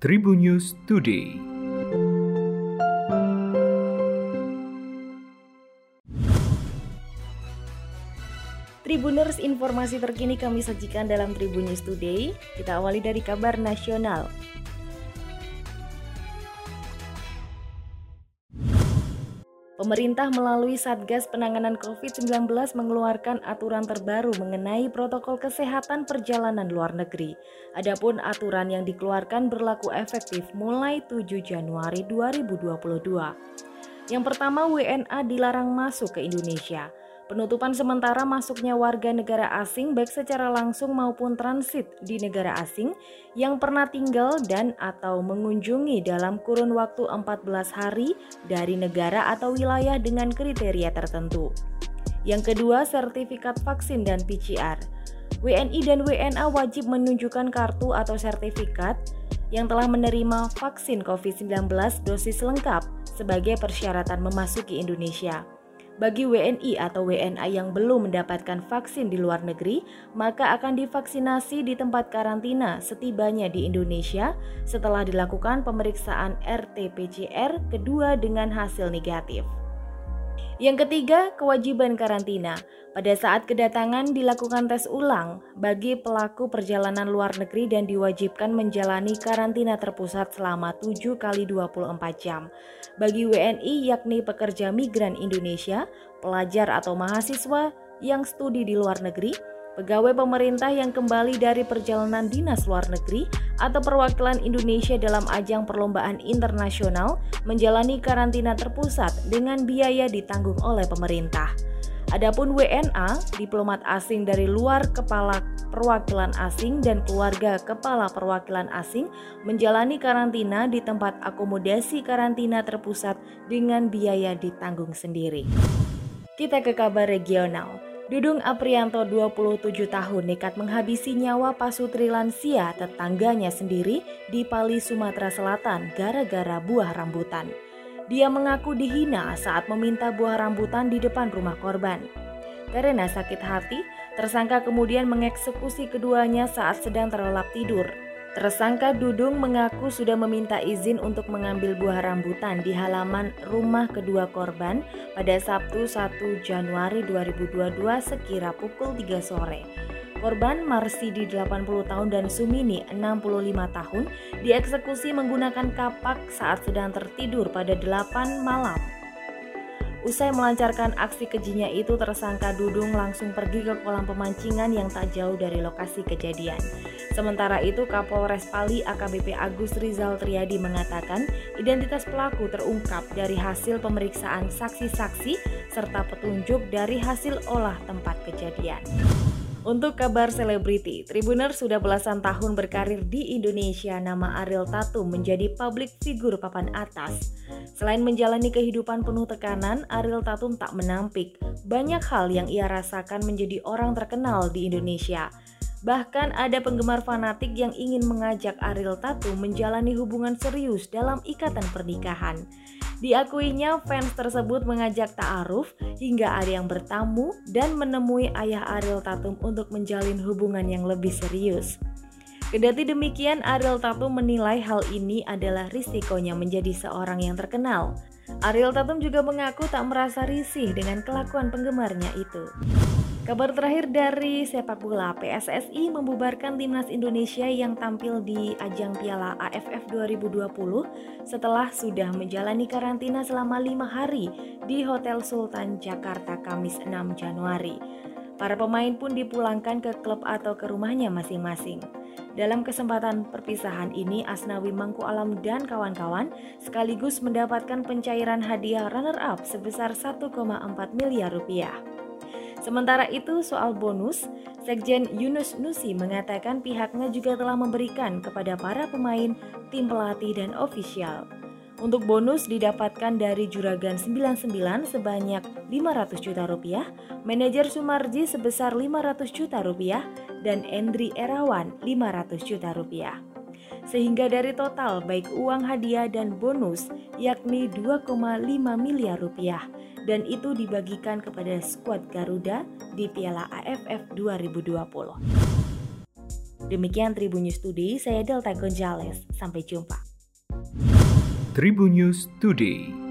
Tribun News Today. Tribuners, informasi terkini kami sajikan dalam Tribun News Today. Kita awali dari kabar nasional. Pemerintah melalui Satgas Penanganan COVID-19 mengeluarkan aturan terbaru mengenai protokol kesehatan perjalanan luar negeri. Adapun aturan yang dikeluarkan berlaku efektif mulai 7 Januari 2022. Yang pertama, WNA dilarang masuk ke Indonesia. Penutupan sementara masuknya warga negara asing baik secara langsung maupun transit di negara asing yang pernah tinggal dan atau mengunjungi dalam kurun waktu 14 hari dari negara atau wilayah dengan kriteria tertentu. Yang kedua, sertifikat vaksin dan PCR. WNI dan WNA wajib menunjukkan kartu atau sertifikat yang telah menerima vaksin COVID-19 dosis lengkap sebagai persyaratan memasuki Indonesia. Bagi WNI atau WNA yang belum mendapatkan vaksin di luar negeri, maka akan divaksinasi di tempat karantina setibanya di Indonesia setelah dilakukan pemeriksaan RT-PCR kedua dengan hasil negatif. Yang ketiga, kewajiban karantina. Pada saat kedatangan dilakukan tes ulang bagi pelaku perjalanan luar negeri dan diwajibkan menjalani karantina terpusat selama 7 kali 24 jam. Bagi WNI yakni pekerja migran Indonesia, pelajar atau mahasiswa yang studi di luar negeri, pegawai pemerintah yang kembali dari perjalanan dinas luar negeri atau perwakilan Indonesia dalam ajang perlombaan internasional menjalani karantina terpusat dengan biaya ditanggung oleh pemerintah. Adapun WNA, diplomat asing dari luar kepala perwakilan asing dan keluarga kepala perwakilan asing menjalani karantina di tempat akomodasi karantina terpusat dengan biaya ditanggung sendiri. Kita ke kabar regional. Dudung Aprianto 27 tahun nekat menghabisi nyawa pasutri lansia tetangganya sendiri di Pali, Sumatera Selatan gara-gara buah rambutan. Dia mengaku dihina saat meminta buah rambutan di depan rumah korban. Karena sakit hati, tersangka kemudian mengeksekusi keduanya saat sedang terlelap tidur. Tersangka Dudung mengaku sudah meminta izin untuk mengambil buah rambutan di halaman rumah kedua korban pada Sabtu 1 Januari 2022 sekira pukul 3 sore. Korban Marsidi 80 tahun dan Sumini 65 tahun dieksekusi menggunakan kapak saat sedang tertidur pada 8 malam Usai melancarkan aksi kejinya itu, tersangka Dudung langsung pergi ke kolam pemancingan yang tak jauh dari lokasi kejadian. Sementara itu, Kapolres Pali AKBP Agus Rizal Triadi mengatakan identitas pelaku terungkap dari hasil pemeriksaan saksi-saksi serta petunjuk dari hasil olah tempat kejadian. Untuk kabar selebriti, Tribuner sudah belasan tahun berkarir di Indonesia, nama Ariel Tatum menjadi publik figur papan atas. Selain menjalani kehidupan penuh tekanan, Ariel Tatum tak menampik banyak hal yang ia rasakan menjadi orang terkenal di Indonesia. Bahkan ada penggemar fanatik yang ingin mengajak Ariel Tatum menjalani hubungan serius dalam ikatan pernikahan. Diakuinya fans tersebut mengajak ta'aruf hingga ada yang bertamu dan menemui ayah Ariel Tatum untuk menjalin hubungan yang lebih serius. Kedati demikian, Ariel Tatum menilai hal ini adalah risikonya menjadi seorang yang terkenal. Ariel Tatum juga mengaku tak merasa risih dengan kelakuan penggemarnya itu. Kabar terakhir dari sepak bola, PSSI membubarkan timnas Indonesia yang tampil di ajang Piala AFF 2020 setelah sudah menjalani karantina selama lima hari di Hotel Sultan Jakarta Kamis 6 Januari. Para pemain pun dipulangkan ke klub atau ke rumahnya masing-masing. Dalam kesempatan perpisahan ini, Asnawi Mangku Alam dan kawan-kawan sekaligus mendapatkan pencairan hadiah runner-up sebesar 1,4 miliar rupiah. Sementara itu, soal bonus, Sekjen Yunus Nusi mengatakan pihaknya juga telah memberikan kepada para pemain, tim pelatih, dan ofisial. Untuk bonus didapatkan dari Juragan 99 sebanyak 500 juta rupiah, manajer Sumarji sebesar 500 juta rupiah, dan Endri Erawan 500 juta rupiah. Sehingga dari total baik uang hadiah dan bonus yakni 2,5 miliar rupiah dan itu dibagikan kepada skuad Garuda di Piala AFF 2020. Demikian Tribun News Today, saya Delta Gonzales. Sampai jumpa. Tribun News Today.